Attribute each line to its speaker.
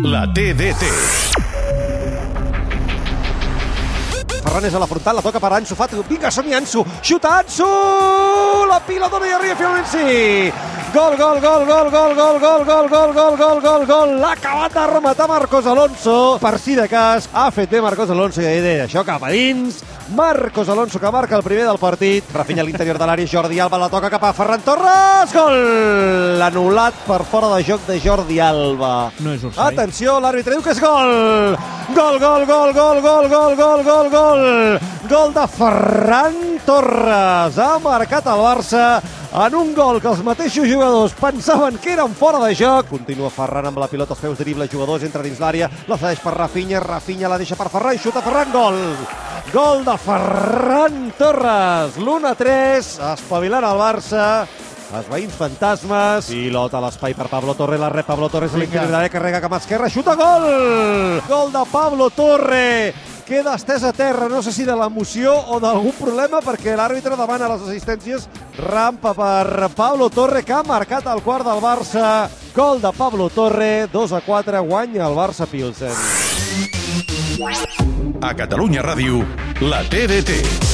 Speaker 1: La TDT.
Speaker 2: Ferran és a la frontal, la toca per Ansu Fati. Vinga, som-hi, Ansu! Xuta, Ansu! La pila dona i arriba finalment, sí! Gol, gol, gol, gol, gol, gol, gol, gol, gol, gol, gol, gol, gol! L'ha acabat de rematar Marcos Alonso. Per si de cas, ha fet bé Marcos Alonso i dit això cap a dins. Marcos Alonso que marca el primer del partit. Rafinha a l'interior de l'àrea, Jordi Alba la toca cap a Ferran Torres. Gol! Anul·lat per fora de joc de Jordi Alba.
Speaker 3: No és offside.
Speaker 2: Atenció, l'àrbitre diu que és gol! Gol, gol, gol, gol, gol, gol, gol, gol, gol! Gol de Ferran Torres. Ha marcat el Barça en un gol que els mateixos jugadors pensaven que eren fora de joc. Continua Ferran amb la pilota als peus, dribla jugadors, entra dins l'àrea, la cedeix per Rafinha, Rafinha la deixa per Ferran, xuta Ferran, gol! Gol de Ferran Torres, l'1-3, espavilant el Barça, els veïns fantasmes. Pilota a l'espai per Pablo Torre, la rep Pablo Torres l'àrea, carrega cap a esquerra, xuta, gol! Gol de Pablo Torre! Queda estès a terra, no sé si de l'emoció o d'algun problema, perquè l'àrbitre demana les assistències. Rampa per Pablo Torre, que ha marcat el quart del Barça. Gol de Pablo Torre, 2 a 4, guanya el Barça Pilsen.
Speaker 1: A Catalunya Ràdio, la TDT.